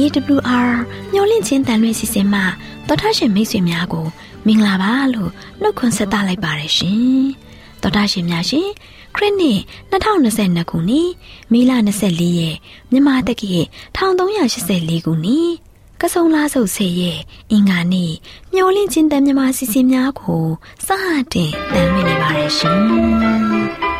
AWR မျော်လင့်ခြင်းတန်လွင့်စီစဉ်မှတော်ထရှင်မိတ်ဆွေများကို မင်္ဂလာပါလို့နှုတ်ခွန်းဆက်သလိုက်ပါတယ်ရှင်။တော်ထရှင်များရှင်ခရစ်နှစ်2022ခုနှစ်မေလ24ရက်မြန်မာတက္ကီ1384ခုနှစ်ကဆုံလာဆုပ်ဆေရဲ့အင်္ဂါနေ့မျော်လင့်ခြင်းတန်မြမစီစဉ်များကိုစတင်တန်လွင့်နေပါတယ်ရှင်။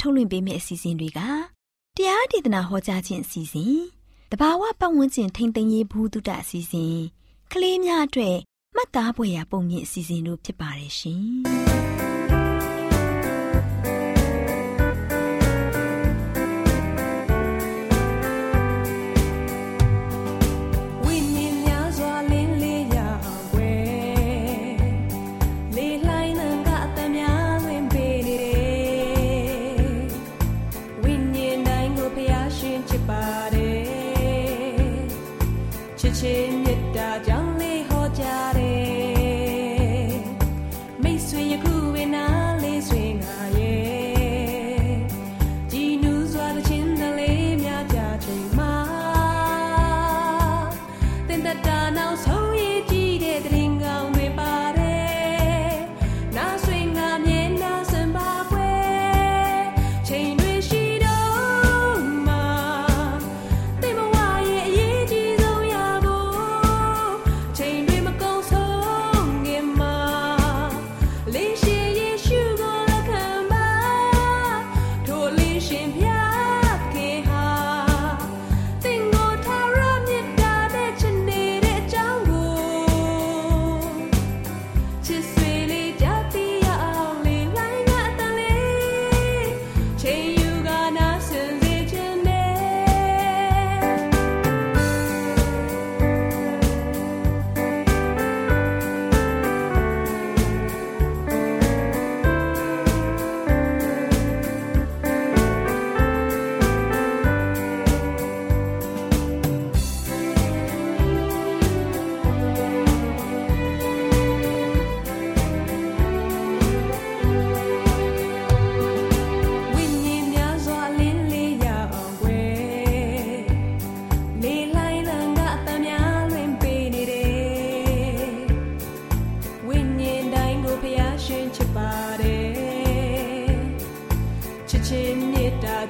ထုတ်လွှင့်ပေးမယ့်အစီအစဉ်တွေကတရားဒေသနာဟောကြားခြင်းအစီအစဉ်တဘာဝပတ်ဝန်းကျင်ထိန်းသိမ်းရေးဘူးတုတအစီအစဉ်ကလေးများအတွက်မှတ်သားဖွယ်ရာပုံမြင့်အစီအစဉ်တို့ဖြစ်ပါတယ်ရှင်။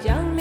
将。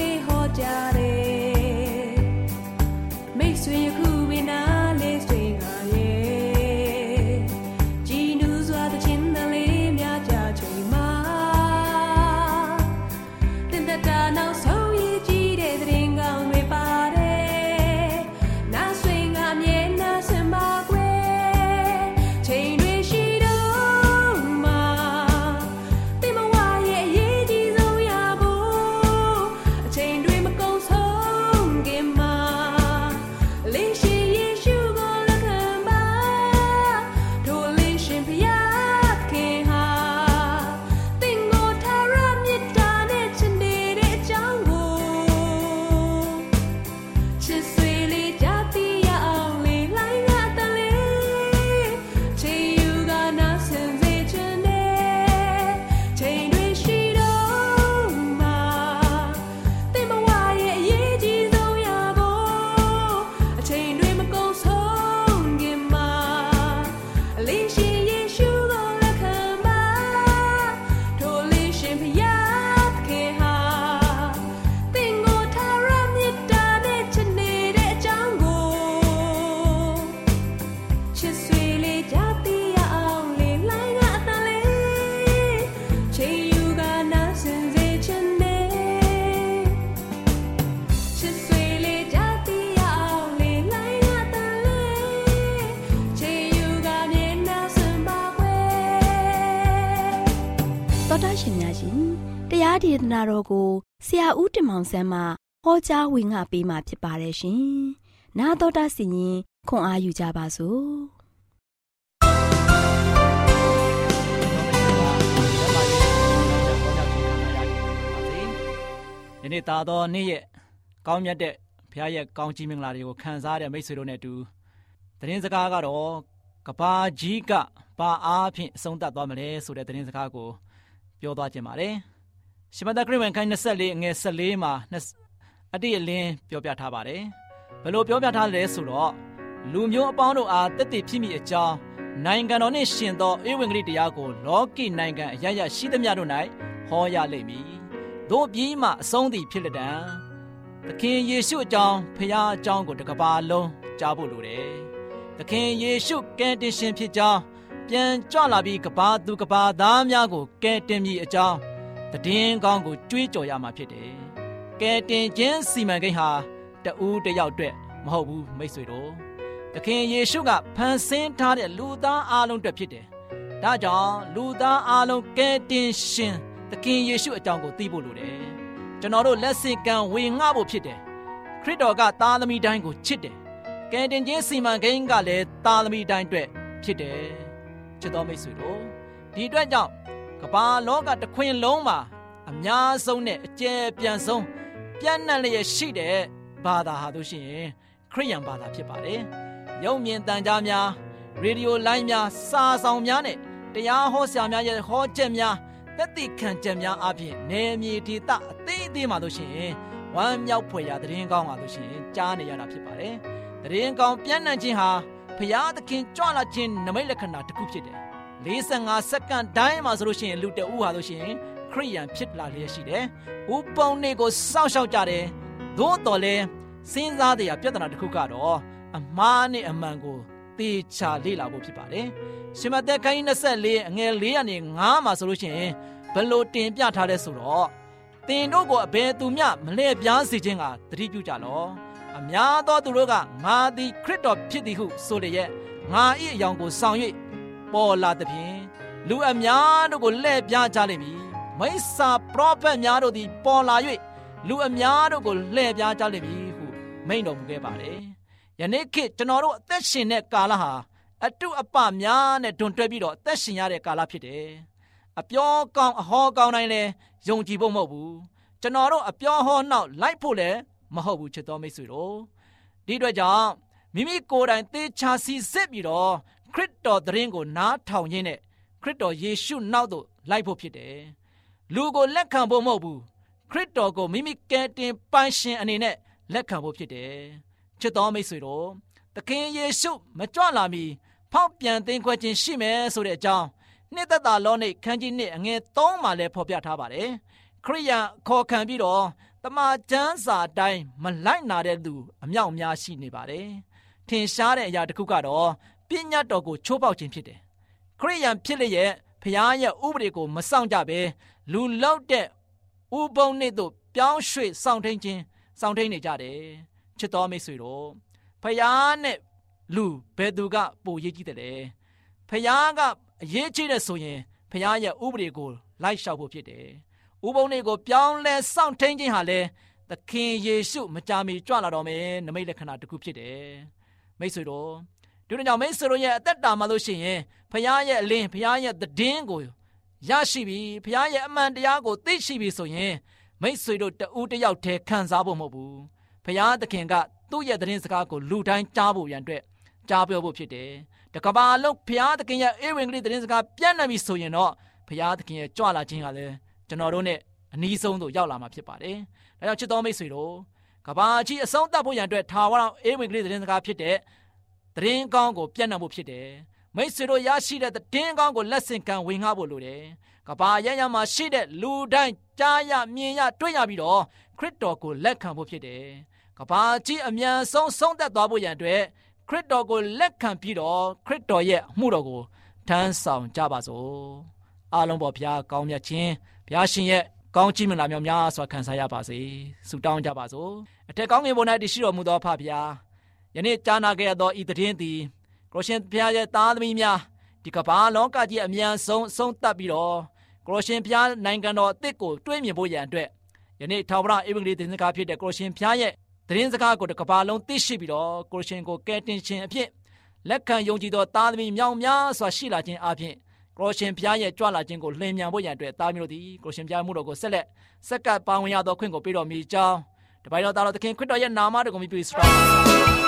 နာတော်ကိုဆရာဦးတင်မောင်ဆန်းမှဟောကြားဝင်ငါပေးมาဖြစ်ပါတယ်ရှင်။နာတော်တာစီရင်ခွန်အားယူကြပါစို့။ယနေ့သာသောနေ့ရဲ့ကောင်းမြတ်တဲ့ဘုရားရဲ့ကောင်းကြီးမင်္ဂလာတွေကိုခံစားရတဲ့မိတ်ဆွေတို့နဲ့အတူသတင်းစကားကတော့ကဘာကြီးကဘာအားဖြင့်အဆုံးသတ်သွားမလဲဆိုတဲ့သတင်းစကားကို ပြောသွားခြင်းပါတယ်။ရှမသက်ခရစ်ဝင်ခိုင်း24အငယ်14မှာအတိအလင်းပြောပြထားပါတယ်။ဘယ်လိုပြောပြထားလဲဆိုတော့လူမျိုးအပေါင်းတို့အားတက်တည်ဖြစ်မိအကြောင်းနိုင်ငံတော်နှင့်ရှင်သောဧဝံဂေလိတရားကိုလောကီနိုင်ငံအရရရှိသမျှတို့၌ဟောရလိမ့်မည်။တို့ပြီးမှအဆုံးသည်ဖြစ်လက်တံ။သခင်ယေရှုအကြောင်းဖခင်အကြောင်းကိုတကဘာလုံးကြားဖို့လိုတယ်။သခင်ယေရှုကယ်တင်ရှင်ဖြစ်ကြောင်း ပြန်ကြွလာပြီးကဘာသူကဘာသားများကိုကယ်တင်မည်အကြောင်းတည်င်းကောင်းကိုကြွေးကြော်ရမှာဖြစ်တယ်။ကယ်တင်ခြင်းစီမံကိန်းဟာတဦးတယောက်အတွက်မဟုတ်ဘူးမိတ်ဆွေတို့။သခင်ယေရှုကဖန်ဆင်းထားတဲ့လူသားအလုံးအတွက်ဖြစ်တယ်။ဒါကြောင့်လူသားအလုံးကယ်တင်ရှင်သခင်ယေရှုအကြောင်းကိုသိဖို့လိုတယ်။ကျွန်တော်တို့လက်ဆင့်ကမ်းဝေငှဖို့ဖြစ်တယ်။ခရစ်တော်ကသားသမီးတိုင်းကိုချစ်တယ်။ကယ်တင်ခြင်းစီမံကိန်းကလည်းသားသမီးတိုင်းအတွက်ဖြစ်တယ်။ ချစ်တော်မိတ်ဆွေတို့ဒီအတွက်ကြောင့်ကမ္ဘာလောကတစ်ခွင်လုံးမှာအများဆုံးနဲ့အကျယ်ပြန့်ဆုံးပြန့်နှံ့လျက်ရှိတဲ့ဘာသာဟာတို့ရှိရင်ခရိယန်ဘာသာဖြစ်ပါတယ်။ရုံမြင်တန်ကြားများရေဒီယိုလိုင်းများစာဆောင်များနဲ့တရားဟောဆရာများရဲ့ဟောချက်များတက်တိခံချက်များအပြင်နေမြေဒေသအသေးအသေးမှာတို့ရှိရင်ဝမ်းမြောက်ဖွယ်ရာသတင်းကောင်းပါလို့ရှိရင်ကြားနေရတာဖြစ်ပါတယ်။သတင်းကောင်းပြန့်နှံ့ခြင်းဟာ ဖရာသခင်ကြွလာခြင်းနမိတ်လက္ခဏာတစ်ခုဖြစ်တယ်45စက္ကန့်တိုင်းမှာဆိုလို့ရှိရင်လူတအူဟာလို့ရှိရင်ခရိယန်ဖြစ်လာလျက်ရှိတယ်။ဥပုံနေကိုစောင့်ရှောက်ကြတယ်။သို့တော်လဲစဉ်းစားတဲ့အပြဿနာတစ်ခုကတော့အမားနဲ့အမှန်ကိုသေချာလေ့လာဖို့ဖြစ်ပါတယ်။ရှင်မသက်ခိုင်း24အငယ်4ကနေ9မှာဆိုလို့ရှိရင်ဘလို့တင်ပြထားလဲဆိုတော့တင်တို့ကိုအဘယ်သူမျှမလဲပြားစေခြင်းကတတိပြုကြလော။ အများသောသူတို့ကငါသည်ခရစ်တော်ဖြစ်သည်ဟုဆိုလျက်ငါ၏အယောင်ကိုဆောင်၍ပေါ်လာသဖြင့်လူအများတို့ကိုလှည့်ပြားကြလိမ့်မည်မိစ္ဆာပရောဖက်များတို့သည်ပေါ်လာ၍လူအများတို့ကိုလှည့်ပြားကြလိမ့်မည်ဟုမိန့်တော်မူခဲ့ပါတယ်ယနေ့ခေတ်ကျွန်တော်တို့အသက်ရှင်တဲ့ကာလဟာအတုအပများနဲ့ဒွန်တွဲပြီးတော့အသက်ရှင်ရတဲ့ကာလဖြစ်တယ်အပြောကောင်းအဟောကောင်းတိုင်းလဲယုံကြည်ဖို့မဟုတ်ဘူးကျွန်တော်တို့အပြောဟောနောက်လိုက်ဖို့လည်း မဟုတ်ဘူးချစ်တော်မိတ်ဆွေတို့ဒီအတွက်ကြောင့်မိမိကိုယ်တိုင်သေချာစီစစ်ပြီးတော့ခရစ်တော်သတင်းကိုနားထောင်ရင်းနဲ့ခရစ်တော်ယေရှုနောက်သို့လိုက်ဖို့ဖြစ်တယ်။လူကိုလက်ခံဖို့မဟုတ်ဘူး။ခရစ်တော်ကိုမိမိကယ်တင်ပိုင်ရှင်အနေနဲ့လက်ခံဖို့ဖြစ်တယ်။ချစ်တော်မိတ်ဆွေတို့သခင်ယေရှုမကြွလာမီဖောက်ပြန်သိမ်းခွဲခြင်းရှိမယ်ဆိုတဲ့အကြောင်းနှစ်သက်တာလောနိခန်းကြီးနှစ်အငယ်3မှာလည်းဖော်ပြထားပါတယ်။ခရိယန်ခေါ်ခံပြီးတော့ တမန်ကျမ်းစာအတိုင်းမလိုက်နာတဲ့သူအမြောက်အများရှိနေပါတယ်။ထင်ရှားတဲ့အရာတစ်ခုကတော့ပညာတော်ကိုချိုးပေါက်ခြင်းဖြစ်တယ်။ခရိယန်ဖြစ်လျက်ဖျားရဲ့ဥပဒေကိုမစောင့်ကြဘဲလူလောက်တဲ့ဥပုံနဲ့တို့ပြောင်းရွှေ့စောင့်ထိန်ခြင်းစောင့်ထိန်နေကြတယ်။ချစ်တော်မိတ်ဆွေတို့ဖျားနဲ့လူဘယ်သူကပိုရေးကြည့်တယ်လဲ။ဖျားကအရေးကြီးတဲ့ဆိုရင်ဖျားရဲ့ဥပဒေကိုလိုက်လျှောက်ဖို့ဖြစ်တယ်။ ဥပုံတွေကိုပြောင်းလဲစောင့်ထိန်ခြင်းဟာလေသခင်ယေရှုမကြာမီကြွလာတော်မယ်နမိတ်လက္ခဏာတစ်ခုဖြစ်တယ်။မိတ်ဆွေတို့ဒီလိုကြောင့်မိတ်ဆွေတို့ရဲ့အသက်တာမှာလို့ရှိရင်ဖခင်ရဲ့အလင်းဖခင်ရဲ့သတင်းကိုရရှိပြီဖခင်ရဲ့အမှန်တရားကိုသိရှိပြီဆိုရင်မိတ်ဆွေတို့တဦးတယောက်တည်းခံစားဖို့မဟုတ်ဘူးဖခင်သခင်ကသူ့ရဲ့သတင်းစကားကိုလူတိုင်းကြားဖို့ရန်အတွက်ကြားပြောဖို့ဖြစ်တယ်တကဘာလုံးဖခင်သခင်ရဲ့အေဝင်ကလေးသတင်းစကားပြန့်နှံ့ပြီဆိုရင်တော့ဖခင်သခင်ရဲ့ကြွလာခြင်းကလည်း ကျွန်တော်တို့နဲ့အနည်းဆုံးသို့ရောက်လာမှာဖြစ်ပါတယ်ဒါကြောင့်ချစ်တော်မိတ်ဆွေတို့ကဘာကြီးအဆုံးသတ်ဖို့ရန်အတွက်ထာဝရအေဝင်ကလေးသတင်းစကားဖြစ်တဲ့သတင်းကောင်းကိုပြန့်နှံ့ဖို့ဖြစ်တယ်မိတ်ဆွေတို့ရရှိတဲ့သတင်းကောင်းကိုလက်ဆင့်ကမ်းဝင်ငှဖို့လိုတယ်ကဘာရရမှာရှိတဲ့လူတိုင်းကြားရမြင်ရတွေ့ရပြီးတော့ခရစ်တော်ကိုလက်ခံဖို့ဖြစ်တယ်ကဘာကြီးအမြန်ဆုံးဆုံးသက်သွားဖို့ရန်အတွက်ခရစ်တော်ကိုလက်ခံပြီးတော့ခရစ်တော်ရဲ့အမှုတော်ကိုထမ်းဆောင်ကြပါစို့အားလုံးပေါ်ဘုရားကောင်းမြတ်ခြင်း ဘုရားရှင်ရဲ့ကောင်းချီးမင်္ဂလာများများစွာခံစားရပါစေဆုတောင်းကြပါစို့အထက်ကောင်းငယ်ပေါ်၌တရှိတော်မူသောဖဖျားယနေ့ကြားနာခဲ့ရသောဤသတင်းသည်ကိုရှင်ဘုရားရဲ့သားသမီးများဒီကမ္ဘာလောကကြီးအမြန်ဆုံးဆုံးသတ်ပြီးတော့ခကိုရရှင်ဘုရားနိုင်ငံတော်အသစ်ကိုတွေးမြင်ဖို့ရန်အတွက်ယနေ့ထာဝရဧဝံဂေလိသင်စကားဖြစ်တဲ့ကိုရရှင်ဘုရားရဲ့သတင်းစကားကိုတစ်ကဘာလုံးသိရှိပြီးတော့ကိုရရှင်ကိုကယ်တင်ခြင်းအဖြစ်လက်ခံယုံကြည်သောသားသမီးမြောင်များစွာရှိလာခြင်းအပြင် ကိုရှင်ဘုရားရဲ့ကြွလာခြင်းကိုလှင်မြန်ဖို့ရန်အတွက်သားမျိုးတို့သည်ကိုရှင်ဘုရားမှုတော်ကိုဆက်လက်စက္ကပ်ပါဝင်ရသောခွင့်ကိုပေးတော်မူကြောင်းတပိုင်တော်သားတော်သခင်ခရစ်တော်ရဲ့နာမတော်ကိုမြှုပ်ပြီးစတော်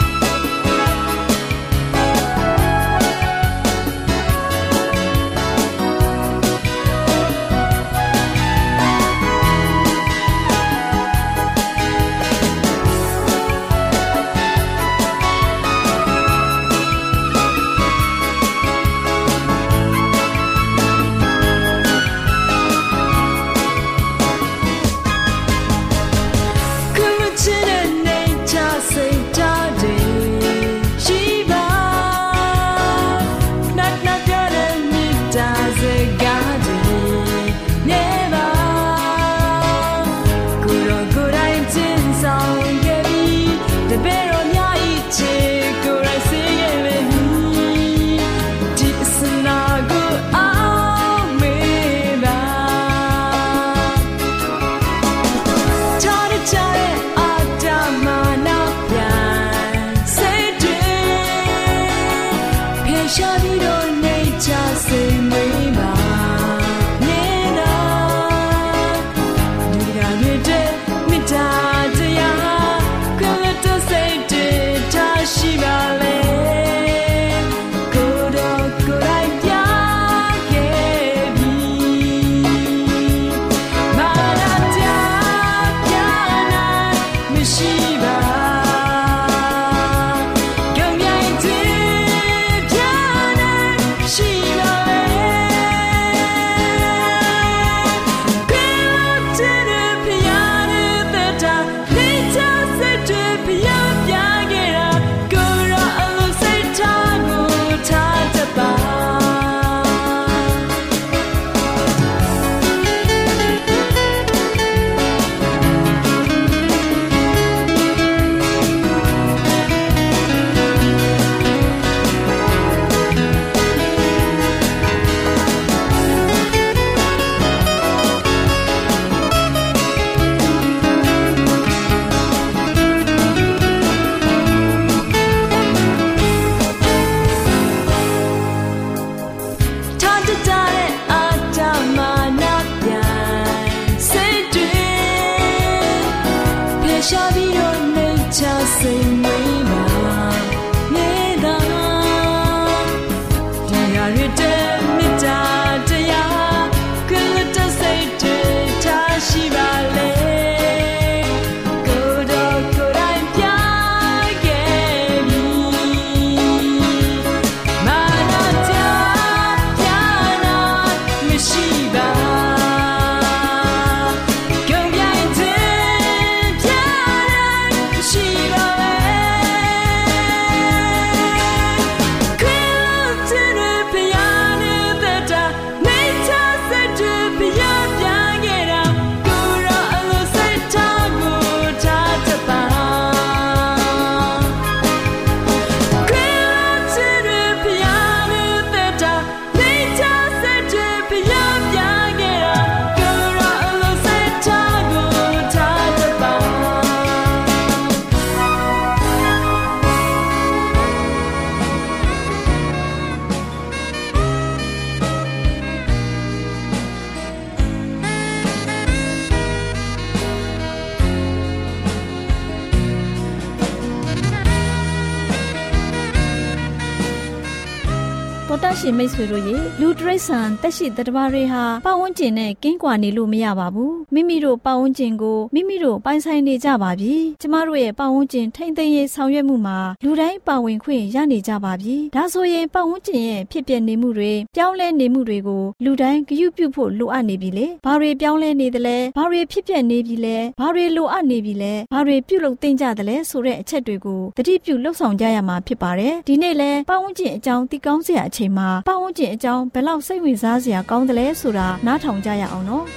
ရှင်မိတ်ဆွေတို့ရေလူတရိษံတက်ရှိတတဘာတွေဟာပတ်ဝန်းကျင်နဲ့ကင်းကွာနေလို့မရပါဘူးမိမိတို့ပတ်ဝန်းကျင်ကိုမိမိတို့ပိုင်ဆိုင်နေကြပါပြီကျမတို့ရဲ့ပတ်ဝန်းကျင်ထိမ့်သိမ်းရေးဆောင်ရွက်မှုမှာလူတိုင်းပါဝင်ခွင့်ရနေကြပါပြီဒါဆိုရင်ပတ်ဝန်းကျင်ရဲ့ဖြစ်ပျက်နေမှုတွေပြောင်းလဲနေမှုတွေကိုလူတိုင်းဂရုပြုဖို့လိုအပ်နေပြီလေဘာတွေပြောင်းလဲနေသလဲဘာတွေဖြစ်ပျက်နေပြီလဲဘာတွေလိုအပ်နေပြီလဲဘာတွေပြုလုပ်သင့်ကြသလဲဆိုတဲ့အချက်တွေကိုတတိပြုလှုပ်ဆောင်ကြရမှာဖြစ်ပါတယ်ဒီနေ့လဲပတ်ဝန်းကျင်အကြောင်းသိကောင်းစရာအချိန်မှာပတ်ဝန်းကျင်အကြောင်းဘယ်လောက်စိတ်ဝင်စားစရာကောင်းတယ်လဲဆိုတာနားထောင်ကြရအောင်နော်တ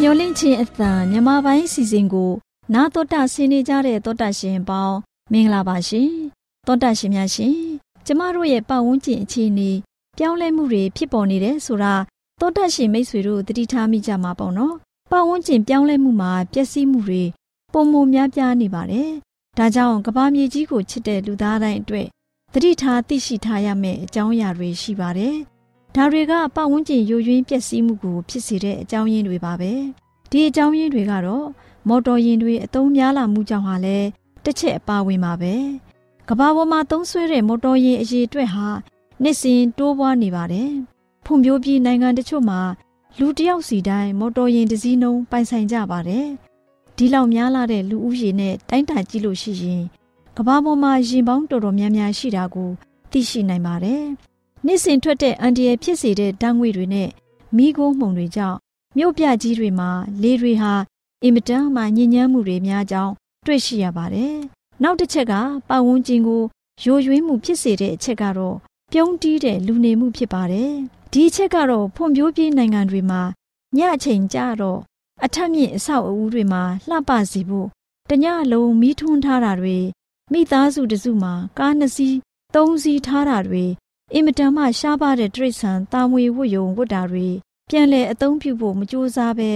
မျော်လင့်ခြင်းအသံမြန်မာပိုင်းစီစဉ်ကို နာတော်တာဆင်းနေကြတဲ့တောတာရှင်ပေါင်းမင်္ဂလာပါရှင်တောတာရှင်များရှင် ကျမတို့ရဲ့ပတ်ဝန်းကျင်အခြေအနေပြောင်းလဲမှုတွေဖြစ်ပေါ်နေတယ်ဆိုတာတောတာရှင်မိတ်ဆွေတို့သတိထားမိကြမှာပေါ့နော်ပတ်ဝန်းကျင်ပြောင်းလဲမှုမှာပျက်စီးမှုတွေပုံမများပြားနေပါတယ်ဒါကြောင့်ကဘာမြေကြီးကိုချစ်တဲ့လူသားတိုင်းအတွက်သတိထားသိရှိထားရမယ့်အကြောင်းအရာတွေရှိပါတယ်ဒါတွေကပတ်ဝန်းကျင်ယိုယွင်းပျက်စီးမှုကိုဖြစ်စေတဲ့အကြောင်းရင်းတွေပါပဲဒီအကြောင်းရင်းတွေကတော့မော်တော်ယာဉ်တွေအသုံးများလာမှုကြောင့်ဟာလည်းတစ်ချက်အပါဝင်ပါပဲ ကဘာပေါ်မှာသုံးဆွဲတဲ့မော်တော်ယာဉ်အရေးအတွက်ဟာနှစ်စဉ်တိုးပွားနေပါတယ်ဖွံ့ဖြိုးပြီးနိုင်ငံတချို့မှာလူတယောက်စီတိုင်းမော်တော်ယာဉ်တစ်စီးနှုန်းပိုင်ဆိုင်ကြပါတယ်ဒီလောက်များလာတဲ့လူဦးရေနဲ့တိုင်းတာကြည့်လို့ရှိရင်ကဘာပေါ်မှာရင်ပေါင်းတော်တော်များများရှိတာကိုသိရှိနိုင်ပါတယ်နှစ်စဉ်ထွက်တဲ့အန်ဒီရဖြစ်စေတဲ့ဓာတ်ငွေတွေနဲ့မိခိုးမှုန်တွေကြောင့်မြို့ပြကြီးတွေမှာလေတွေဟာအင်မတန်မှညဉ့်ညမ်းမှုတွေများကြောင်းတွေ့ရှိရပါတယ်။ နောက်တစ်ချက်ကပတ်ဝန်းကျင်ကိုယိုယွင်းမှုဖြစ်စေတဲ့အချက်ကတော့ပြုံးတီးတဲ့လူနေမှုဖြစ်ပါတယ်။ဒီအချက်ကတော့ဖွံ့ဖြိုးပြီးနိုင်ငံတွေမှာညအချိန်ကြတော့အထက်မြင့်အဆောက်အဦတွေမှာလှပစေဖို့တညလုံးမီးထွန်းထားတာတွေမိသားစုတစုမှာကားနှစ်စီးသုံးစီးထားတာတွေအင်မတန်မှရှားပါတဲ့တရိษံတာမွေဝတ်ယုံဝတ်တာတွေပြန်လည်အသုံးပြုဖို့မကြိုးစားဘဲ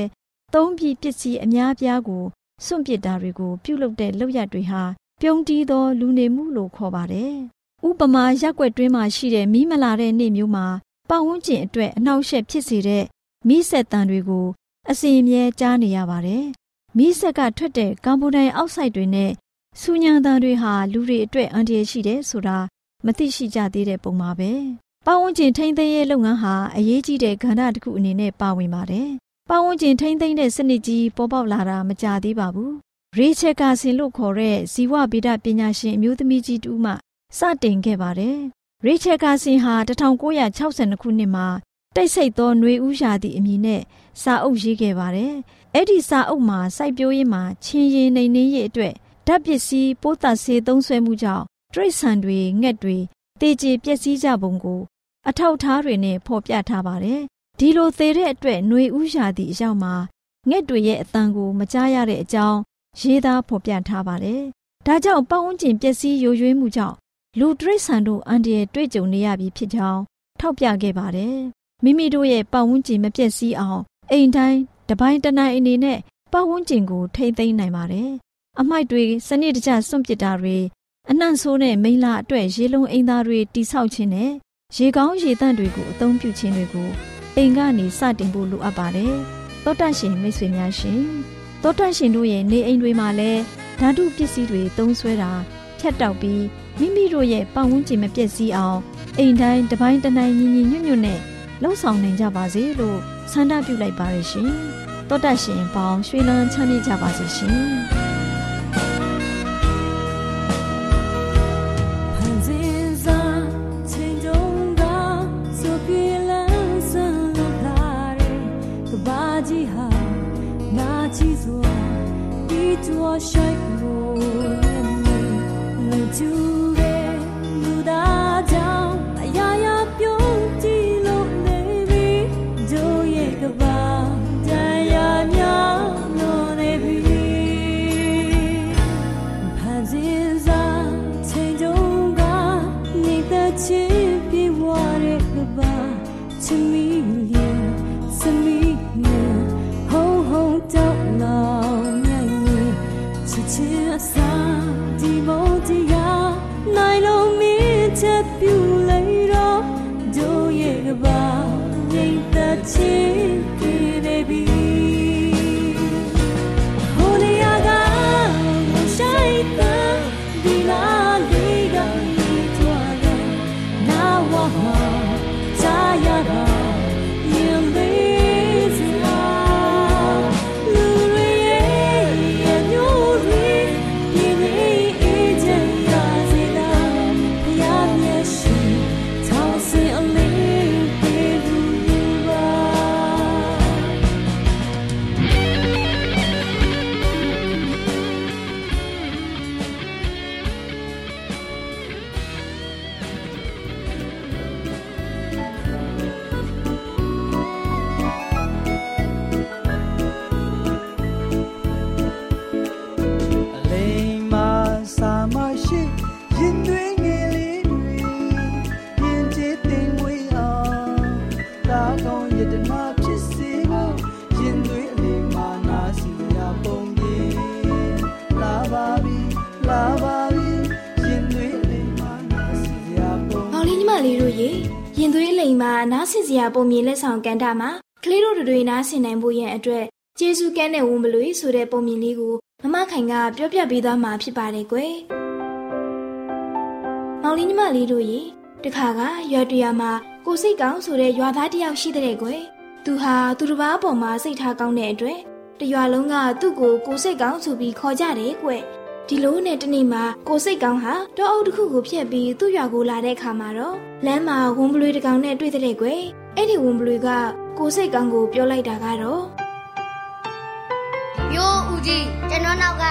သုံးပြီးပစ္စည်းအများပြားကိုစွန့်ပစ်တာတွေကိုပြုလုပ်တဲ့လုပ်ရက်တွေဟာ ပြုံးတီးသောလူနေမှုလို့ခေါ်ပါတယ်။ဥပမာရက်ွက်တွင်းမှာရှိတဲ့မီးမလာတဲ့နေ့မျိုးမှာပတ်ဝန်းကျင်အတွက်အနှောက်အယှက်ဖြစ်စေတဲ့မီးဆက်တံတွေကို အစီအမြဲကြားနေရပါတယ်။မီးဆက်ကထွက်တဲ့ကာဗွန်ဒိုင်အောက်ဆိုက်တွေနဲ့ဆူညံတံတွေဟာလူတွေအတွက်အန္တရာယ်ရှိတယ်ဆိုတာမသိရှိကြသေးတဲ့ပုံပါပဲ။ပတ်ဝန်းကျင်ထိန်းသိမ်းရေးလုပ်ငန်းဟာအရေးကြီးတဲ့ကဏ္ဍတစ်ခုအနေနဲ့ပါဝင်ပါတယ်ပတ်ဝန်းကျင်ထိမ့်သိမ့်တဲ့စနစ်ကြီးပေါ်ပေါက်လာတာမကြသေးပါဘူး။ ရေချယ်ကာဆင်လို့ခေါ်တဲ့ဇီဝဗေဒပညာရှင်အမျိုးသမီးကြီးတူမှစတင်ခဲ့ပါတယ်။ရေချယ်ကာဆင်ဟာ1962ခုနှစ်မှာတိတ်ဆိတ်သောနှွေဦးရာသီအမည်နဲ့စာအုပ်ရေးခဲ့ပါတယ်။အဲ့ဒီစာအုပ်မှာစိုက်ပျိုးရေးမှာချင်းရင်နှိမ်နှင်းရေးအတွက်ဓာတ်ပစ္စည်းပိုးသတ်ဆေးသုံးစွဲမှုကြောင့်တရိတ်ဆန်တွေငှက်တွေတေကျေပျက်စီးကြပုံကိုအထောက်အထားတွေနဲ့ဖော်ပြထားပါတယ်။ဒီလိုသေတဲ့အတွက်နှွေဦးရာသီအရောက်မှာငှက်တွေရဲ့အတန်ကိုမကြားရတဲ့အကြောင်း ရေးသားဖော်ပြထားပါတယ်။ဒါကြောင့်ပတ်ဝန်းကျင်ပျက်စီးယိုယွင်းမှုကြောင့်လူတရိษံတို့အန္တရာယ်တွေ့ကြုံနေရပြီဖြစ်ကြောင်းထောက်ပြခဲ့ပါတယ်။မိမိတို့ရဲ့ပတ်ဝန်းကျင်မပျက်စီးအောင်အိမ်တိုင်းတပိုင်းတနိုင်အနေနဲ့ပတ်ဝန်းကျင်ကိုထိမ့်သိမ်းနိုင်ပါတယ်။အမိုက်တွေစနစ်တကျစွန့်ပစ်တာတွေအနှံ့ဆိုးတဲ့မိလာအတွက်ရေလုံးအိမ်သားတွေတိဆောက်ခြင်းနဲ့ရေကောင်းရေသန့်တွေကိုအသုံးပြုခြင်းတွေကိုအိမ်ကနေစတင်ဖို့လိုအပ်ပါတယ်။သောတရှင်မိတ်ဆွေများရှင် သောတရှင်တို့ရဲ့နေအိမ်တွေမှာလည်းဓာတုပစ္စည်းတွေသုံးစွဲတာဖြတ်တောက်ပြီးမိမိတို့ရဲ့ပတ်ဝန်းကျင်မပျက်စီးအောင်အိမ်တိုင်းတစ်ပိုင်းတစ်နိုင်ညီညီညွတ်ညွတ်နဲ့လှုပ်ဆောင်နိုင်ကြပါစေလို့ဆန္ဒပြုလိုက်ပါရရှင်။သောတရှင်ပေါင်းရွှေလန်းချမ်းမြေ့ကြပါစေရှင်။ 一座，一 dò đi dò. မှာနားဆင်စရာပုံမြင်လက်ဆောင်ကန်တာမှာကလေးတို့တွေနားဆင်နိုင်ဖို့ရန်အတွက်ကျေးဇူးကမ်းတဲ့ဝန်ပလွေဆိုတဲ့ပုံမြင်လေးကိုမမခိုင်ကပြောပြပေးသွားမှာဖြစ်ပါတယ်ကွယ်။မောင်လေးညီမလေးတို့ရေတခါကရွာတရွာမှာကိုစိတ်ကောင်းဆိုတဲ့ရွာသားတယောက်ရှိတဲ့ကွယ်။သူဟာသူတစ်ပါးအပေါ်မှာစိတ်ထားကောင်းတဲ့အတွက်တရွာလုံးကသူ့ကိုကိုစိတ်ကောင်းဆိုပြီးခေါ်ကြတယ်ကွယ်။ ဒီလိုနဲ့တနေ့မှာကိုစိတ်ကောင်းဟာတောအုပ်တစ်ခုကိုဖျက်ပြီးသူ့ရွာကိုလာတဲ့အခါမှာတော့လမ်းမှာဝန်ပလွေတစ်ကောင်နဲ့တွေ့တဲ့ကွယ်။အဲ့ဒီဝန်ပလွေကကိုစိတ်ကောင်းကိုပြောလိုက်တာကတော့ယိုးဦးကြီးကျွန်တော်နောက်က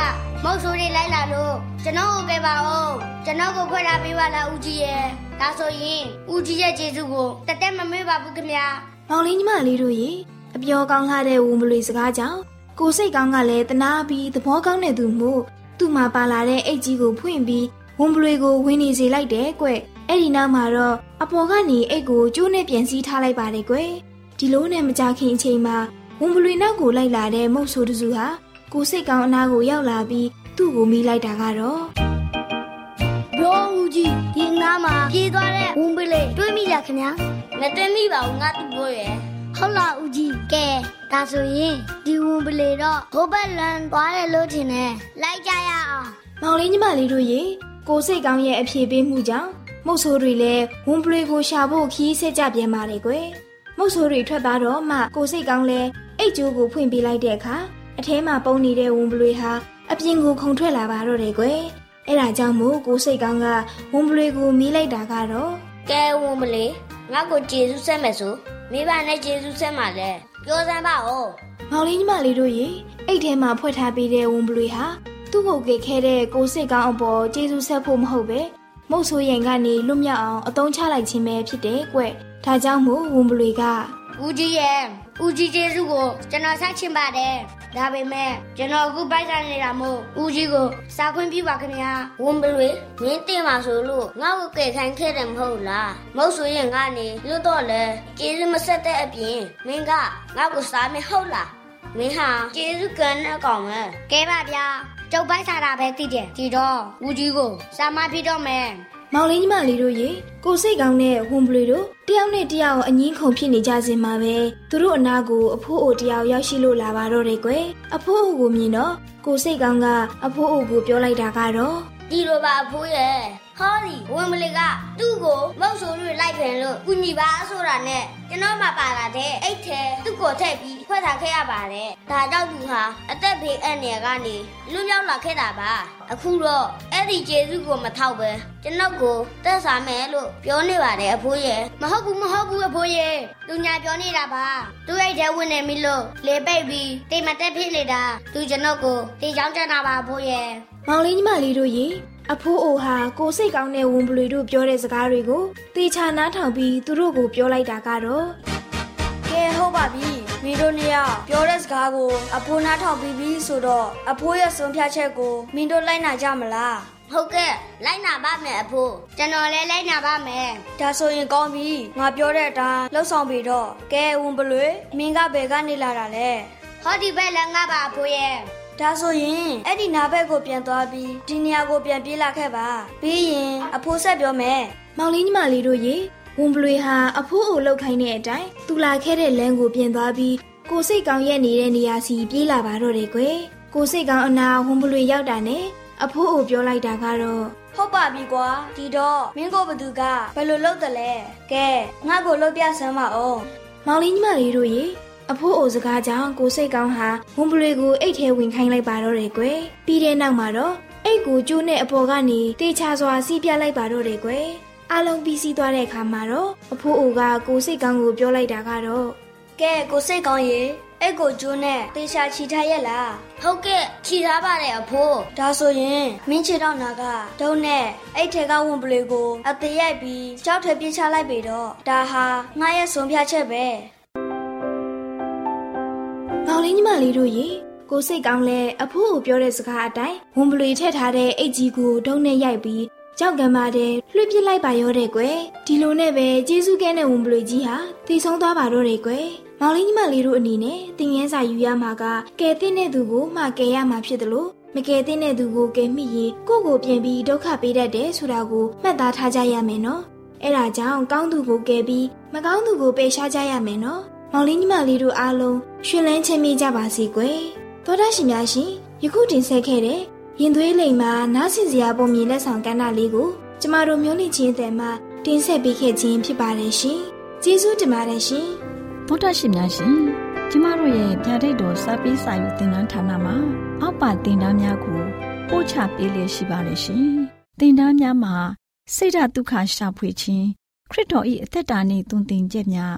မုတ်ဆိုးတွေလိုက်လာလို့ကျွန်တော်ကိုကယ်ပါဦးကျွန်တော်ကိုခွဲထားပေးပါလားဦးကြီးရဲ့ဒါဆိုရင်ဦးကြီးရဲ့ကျေးဇူးကိုတသက်မမေ့ပါဘူးခင်ဗျာမောင်လေးညီမလေးတို့ရေအပြောကောင်းလာတဲ့ဝန်ပလွေစကားကြောင့်ကိုစိတ်ကောင်းကလည်းတနာပြီးသဘောကောင်းတဲ့သူမို့ သူ့မှာပါလာတဲ့အိတ်ကြီးကိုဖွင့်ပြီးဝန်ပလွေကိုဝင်နေစေလိုက်တယ်ကွအဲ့ဒီနောက်မှာတော့အပေါ်ကနေအိတ်ကိုကျိုးနဲ့ပြန်စည်းထားလိုက်ပါတယ်ကွဒီလိုနဲ့မကြခင်အချိန်မှာဝန်ပလွေနောက်ကိုလိုက်လာတဲ့မုတ်ဆိုးတစုဟာကိုစိတ်ကောင်းအနာကိုရောက်လာပြီးသူ့ကိုမိလိုက်တာကတော့ဘောဦးကြီးဒီနားမှာပြေးသွားတဲ့ဝန်ပလေတွေးမိလားခင်ဗျာမတွေးမိပါဘူးငါသူ့ဘိုးရဲ့ဟုတ်လားဦးကြီးကဲ ဒါဆိုရင်ဒီဝန်ပလေတော့ဟိုဘက်လန်သွားတယ်လို့ထင်တယ်လိုက်ကြရအောင်မောင်လေးညီမလေးတို့ရေကိုစိတ်ကောင်းရဲ့အဖြေပေးမှုကြောင့်မုတ်ဆိုးတွေလည်းဝန်ပလွေကိုရှာဖို့ခီးဆက်ကြပြန်ပါတယ်ကွယ်မုတ်ဆိုးတွေထွက်သွားတော့မှကိုစိတ်ကောင်းလဲအိတ်ကျိုးကိုဖွင့်ပေးလိုက်တဲ့အခါအထဲမှာပုံနေတဲ့ဝန်ပလွေဟာအပြင်ကိုခုန်ထွက်လာပါတော့တယ်ကွယ်အဲ့ဒါကြောင့်မို့ကိုစိတ်ကောင်းကဝန်ပလွေကိုမီးလိုက်တာကတော့ကဲဝန်ပလေငါ့ကိုကျေးဇူးဆက်မယ်ဆိုမိဘနဲ့ကျေးဇူးဆက်မှာလဲ ပြောစမ်းပါဦးမောင်လေးညီမလေးတို့ရေအိတ်ထဲမှာဖွက်ထားပေးတဲ့ဝန်ပလွေဟာသူ့ကိုကေခဲတဲ့ကိုစိတ်ကောင်းအပေါ်ကျေးဇူးဆက်ဖို့မဟုတ်ပဲမုတ်ဆိုးရင်ကနေလွတ်မြောက်အောင်အသုံးချလိုက်ခြင်းပဲဖြစ်တယ်ကွ။ဒါကြောင့်မို့ဝန်ပလွေကဦးကြီးရဲ့ ဦးကြီးကျေးဇူးကိုကျွန်တော်ဆက်ချင်ပါတယ်ဒါပေမဲ့ကျွန်တော်အခုပိုက်ဆိုင်နေတာမို့ဦးကြီးကိုစာခွင့်ပြုပါခင်ဗျာဝန်ပလွေမင်းတင်ပါဆိုလို့ငါ့ကိုကယ်ခိုင်းခဲ့တယ်မဟုတ်လားမဟုတ်ဆိုရင်ငါနေလွတ်တော့လေကျေးဇူးမဆက်တဲ့အပြင်မင်းကငါ့ကိုစားမဟုတ်လားမင်းဟာကျေးဇူးကန်တဲ့ကောင်ပဲကဲပါဗျာကျုပ်ပိုက်စားတာပဲသိတယ်ဒီတော့ဦးကြီးကိုစာမဖြစ်တော့မယ် မောင်လေးညီမလေးတို့ရေကိုစိတ်ကောင်းတဲ့ဝန်ပလွေတို့တယောက်နဲ့တယောက်အငင်းခုန်ဖြစ်နေကြစဉ်မှာပဲသူတို့အနာကိုအဖိုးအိုတယောက်ရောက်ရှိလို့လာပါတော့တယ်ကွယ်။အဖိုးအိုကိုမြင်တော့ကိုစိတ်ကောင်းကအဖိုးအိုကိုပြောလိုက်တာကတော့ ဒီလိုပါအဖိုးရဲ့ဟောဒီဝင်မလေးကသူ့ကိုမုတ်ဆိုးတွေလိုက်ဖင်လို့ကုညီပါဆိုတာနဲ့ကျွန်တော်မှပါလာတဲ့အိတ်ထဲသူ့ကိုထည့်ပြီးဖွက်ထားခဲ့ရပါတယ်ဒါကြောင့်သူဟာအသက်ဘေးအန္တရာယ်ကနေလွတ်မြောက်လာခဲ့တာပါအခုတော့အဲ့ဒီကျေးဇူးကိုမထောက်ပဲကျွန်တော်ကိုတက်စားမယ်လို့ပြောနေပါတယ်အဖိုးရဲ့မဟုတ်ဘူးမဟုတ်ဘူးအဖိုးရဲ့သူညာပြောနေတာပါသူအိတ်ထဲဝင်နေပြီလို့လေပိတ်ပြီးတိမ်မတက်ဖြစ်နေတာသူကျွန်တော်ကိုတေချောင်းချတာပါအဖိုးရဲ့ မောင်လေးညီမလေးတို့ရေအဖိုးအိုဟာကိုစိတ်ကောင်းတဲ့ဝန်ပလွေတို့ပြောတဲ့စကားတွေကိုတေချာနားထောင်ပြီးသူတို့ကိုပြောလိုက်တာကတော့ကဲဟုတ်ပါပြီမင်းတို့နှစ်ယောက်ပြောတဲ့စကားကိုအဖိုးနားထောင်ပြီးပြီဆိုတော့အဖိုးရဲ့ဆုံးဖြတ်ချက်ကိုမင်းတို့လိုက်နာကြမလားဟုတ်ကဲ့လိုက်နာပါမယ်အဖိုးကျွန်တော်လည်းလိုက်နာပါမယ်ဒါဆိုရင်ကောင်းပြီငါပြောတဲ့အတိုင်းလှုပ်ဆောင်ပြီးတော့ကဲဝင်ပလွေမင်းကဘယ်ကနေလာတာလဲဟောဒီဘက်လည်းငါပါအဖိုးရဲ့ ဒါဆိုရင်အဲ့ဒီနားဘက်ကိုပြန်သွားပြီးဒီနေရာကိုပြန်ပြေးလာခဲ့ပါပြီးရင်အဖိုးဆက်ပြောမယ်မောင်လေးညီမလေးတို့ရေဝန်ပလွေဟာအဖိုးအိုလောက်ခိုင်းတဲ့အတိုင်းသူလာခဲ့တဲ့လမ်းကိုပြင်သွားပြီးကိုစိတ်ကောင်းရဲ့နေတဲ့နေရာစီပြေးလာပါတော့တယ်ကွယ်ကိုစိတ်ကောင်းအနာဝန်ပလွေရောက်တာနဲ့အဖိုးအိုပြောလိုက်တာကတော့ဟုတ်ပါပြီကွာဒီတော့မင်းကိုဘသူကဘယ်လိုလုပ်တယ်လဲကဲငါ့ကိုလှုပ်ပြစမ်းပါအောင်မောင်လေးညီမလေးတို့ရေ အဖိုးအိုစကားကြောင့်ကိုစိတ်ကောင်းဟာဝန်ပလွေကိုအိတ်ထဲဝင်ခိုင်းလိုက်ပါတော့တယ်ကွယ်ပြီးတဲ့နောက်မှာတော့အိတ်ကိုကျိုးနဲ့အပေါ်ကနေတေချာစွာစီးပြလိုက်ပါတော့တယ်ကွယ်အားလုံးပြီးစီးသွားတဲ့အခါမှာတော့အဖိုးအိုကကိုစိတ်ကောင်းကိုပြောလိုက်တာကတော့ကဲကိုစိတ်ကောင်းရေအဲ့ကိုကျိုးနဲ့တေချာချီထားရက်လားဟုတ်ကဲ့ခြိထားပါတယ်အဖိုးဒါဆိုရင်မင်းချေတော့နာကဒုံနဲ့အဲ့ထဲကဝင်ပလေကိုအသေးရိုက်ပြီးကြောက်ထဲပြေးချလိုက်ပြီတော့ဒါဟာငါရဲ့ဆုံးဖြတ်ချက်ပဲ မောင်လေးညီမလေးတို့ရေကိုစိတ်ကောင်းလဲအဖိုးကိုပြောတဲ့စကားအတိုင်းဝန်ပလွေထည့်ထားတဲ့အိတ်ကြီးကိုဒုံနဲ့ရိုက်ပြီးကြောက်ကံပါတဲ့လွှတ်ပစ်လိုက်ပါရောတဲ့ကွယ်ဒီလိုနဲ့ပဲကျေးဇူးကဲတဲ့ဝန်ပလွေကြီးဟာတည်ဆုံးသွားပါတော့တယ်ကွယ်မောင်လေးညီမလေးတို့အနေနဲ့တင်ငန်းစာယူရမှာကကဲတဲ့တဲ့သူကိုမှကယ်ရမှာဖြစ်တယ်လို့မကယ်တဲ့တဲ့သူကိုကယ်မိရင်ကိုယ့်ကိုပြင်ပြီးဒုက္ခပေးတတ်တယ်ဆိုတာကိုမှတ်သားထားကြရမယ်နော်အဲ့ဒါကြောင့်ကောင်းသူကိုကယ်ပြီးမကောင်းသူကိုပယ်ရှားကြရမယ်နော် မောင်လေးညီမလေးတို့အားလုံးရှင်လန်းချမ်းမြေ့ကြပါစေကွယ်သောတာရှင်များရှင်ယခုတင်ဆက်ခဲ့တဲ့ရင်သွေးလိမ်မှာနားဆင်စရာပုံမြင်လက်ဆောင်ကဏ္ဍလေးကိုကျမတို့မျိုးလင့်ချင်းတဲ့မှာတင်ဆက်ပေးခဲ့ခြင်းဖြစ်ပါတယ်ရှင်ကျေးဇူးတင်ပါတယ်ရှင်ဗုဒ္ဓရှင်များရှင်ကျမတို့ရဲ့ဗျာဒိတ်တော်စပေးစာယူတင်နန်းဌာနမှာအောက်ပါတင်ဒားများကိုပို့ချပေးလျက်ရှိပါတယ်ရှင်တင်ဒားများမှာဆိဒ္ဓတုခရှာဖွေခြင်းခရစ်တော်၏အသက်တာနှင့်တုန်တင်ချက်များ